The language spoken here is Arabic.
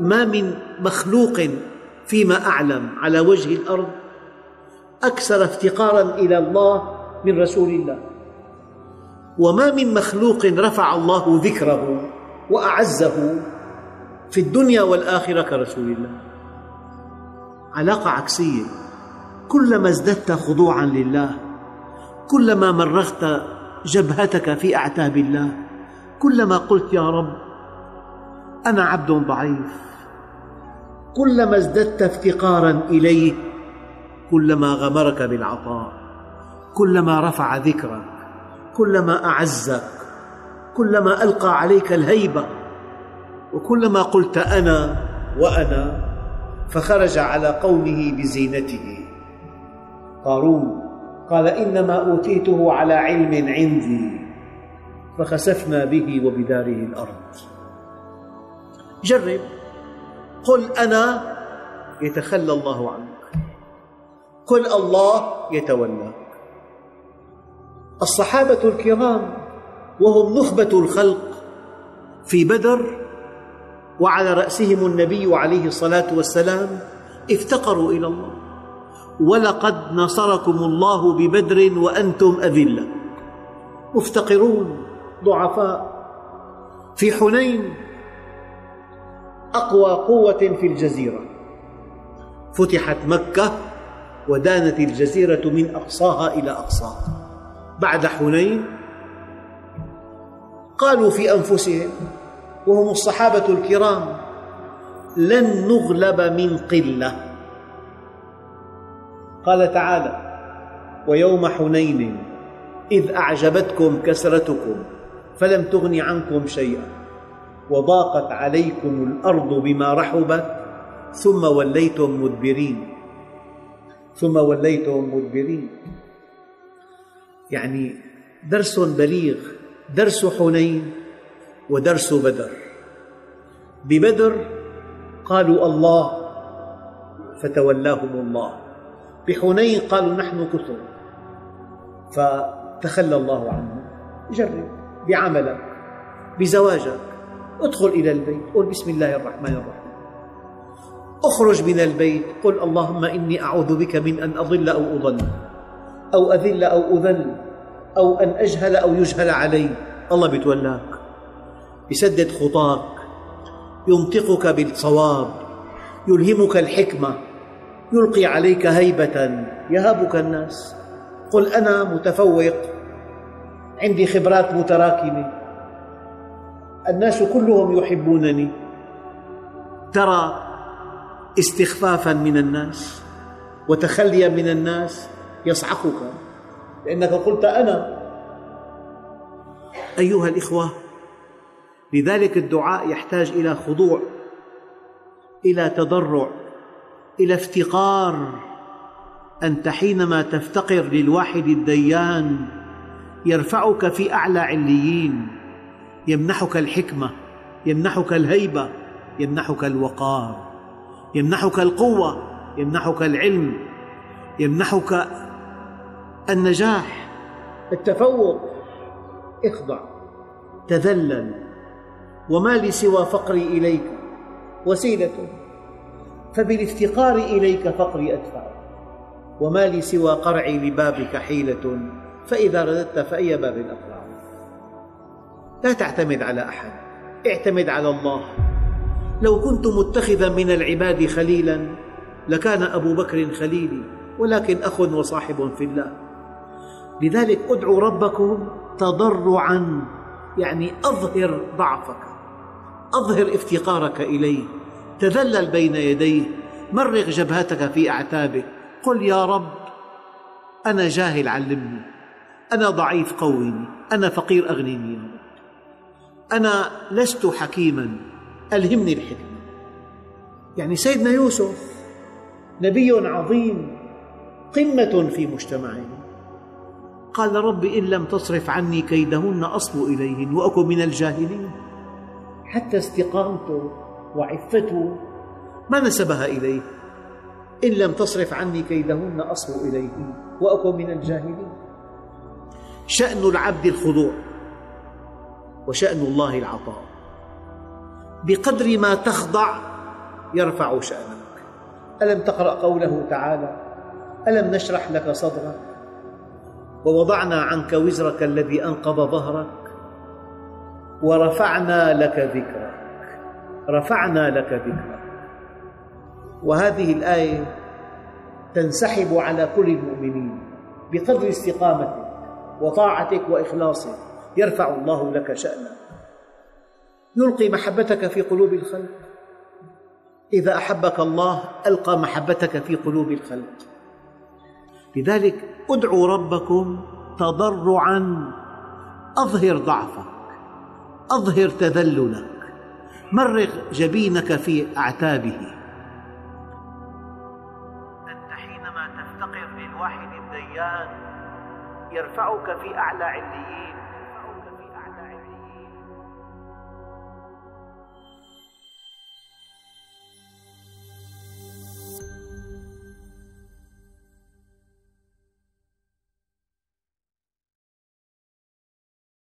ما من مخلوق فيما أعلم على وجه الأرض أكثر افتقارا إلى الله من رسول الله. وما من مخلوق رفع الله ذكره وأعزه في الدنيا والآخرة كرسول الله. علاقة عكسية. كلما ازددت خضوعا لله كلما مرغت جبهتك في أعتاب الله كلما قلت يا رب أنا عبد ضعيف. كلما ازددت افتقارا إليه كلما غمرك بالعطاء كلما رفع ذكرك كلما أعزك كلما ألقى عليك الهيبة وكلما قلت أنا وأنا فخرج على قومه بزينته. قارون قال إنما أوتيته على علم عندي فخسفنا به وبداره الأرض. جرب. قل أنا يتخلى الله عنك. قل الله يتولاك الصحابة الكرام وهم نخبة الخلق في بدر وعلى رأسهم النبي عليه الصلاة والسلام افتقروا إلى الله. ولقد نصركم الله ببدر وأنتم أذلة. مفتقرون ضعفاء. في حنين أقوى قوة في الجزيرة. فتحت مكة ودانت الجزيرة من أقصاها إلى أقصاها بعد حنين قالوا في أنفسهم وهم الصحابة الكرام لن نغلب من قلة. قال تعالى ويوم حنين إذ أعجبتكم كثرتكم فلم تغن عنكم شيئا. وضاقت عليكم الأرض بما رحبت ثم وليتم مدبرين. ثم وليتم مدبرين. يعني درس بليغ درس حنين ودرس بدر. ببدر قالوا الله فتولاهم الله. بحنين قالوا نحن كثر. فتخلى الله عنهم جرب بعملك بزواجك. ادخل إلى البيت. قل بسم الله الرحمن الرحيم. أخرج من البيت. قل اللهم إني أعوذ بك من أن أضل أو أضل. أو أذل أو أذل. أو أن أجهل أو يجهل علي. الله بيتولاك يسدد خطاك. ينطقك بالصواب. يلهمك الحكمة. يلقي عليك هيبة. يهابك الناس. قل أنا متفوق. عندي خبرات متراكمة. الناس كلهم يحبونني. ترى استخفافا من الناس وتخليا من الناس يصعقك. لأنك قلت أنا. أيها الإخوة لذلك الدعاء يحتاج إلى خضوع إلى تضرع إلى افتقار. أنت حينما تفتقر للواحد الديان يرفعك في أعلى عليين. يمنحك الحكمة يمنحك الهيبة يمنحك الوقار يمنحك القوة يمنحك العلم يمنحك النجاح. التفوق اخضع تذلل وما لي سوى فقري إليك وسيلة فبالافتقار إليك فقري أدفع وما لي سوى قرعي لبابك حيلة فإذا رددت فأي باب أقرع. لا تعتمد على أحد اعتمد على الله. لو كنت متخذا من العباد خليلا لكان أبو بكر خليلي ولكن أخ وصاحب في الله. لذلك ادعوا ربكم تضرعا يعني أظهر ضعفك أظهر افتقارك إليه. تذلل بين يديه مرغ جبهتك في أعتابه. قل يا رب أنا جاهل علمني أنا ضعيف قويني أنا فقير أغنيني. أنا لست حكيما. ألهمني الحكمة. يعني سيدنا يوسف نبي عظيم قمة في مجتمعه. قال رب إن لم تصرف عني كيدهن أصب إليهن وأكن من الجاهلين. حتى استقامته وعفته ما نسبها إليه. إن لم تصرف عني كيدهن أصب إليهن وأكن من الجاهلين. شأن العبد الخضوع. وشأن الله العطاء. بقدر ما تخضع يرفع شأنك. ألم تقرأ قوله تعالى ألم نشرح لك صدرك ووضعنا عنك وزرك الذي أنقض ظهرك؟ ورفعنا لك ذكرك. رفعنا لك ذكرك. وهذه الآية تنسحب على كل المؤمنين بقدر استقامتك وطاعتك وإخلاصك. يرفع الله لك شأنك يلقي محبتك في قلوب الخلق. إذا أحبك الله ألقى محبتك في قلوب الخلق. لذلك ادعوا ربكم تضرعا أظهر ضعفك أظهر تذللك مرغ جبينك في أعتابه. أنت حينما تفتقر للواحد الديان يرفعك في أعلى عليين.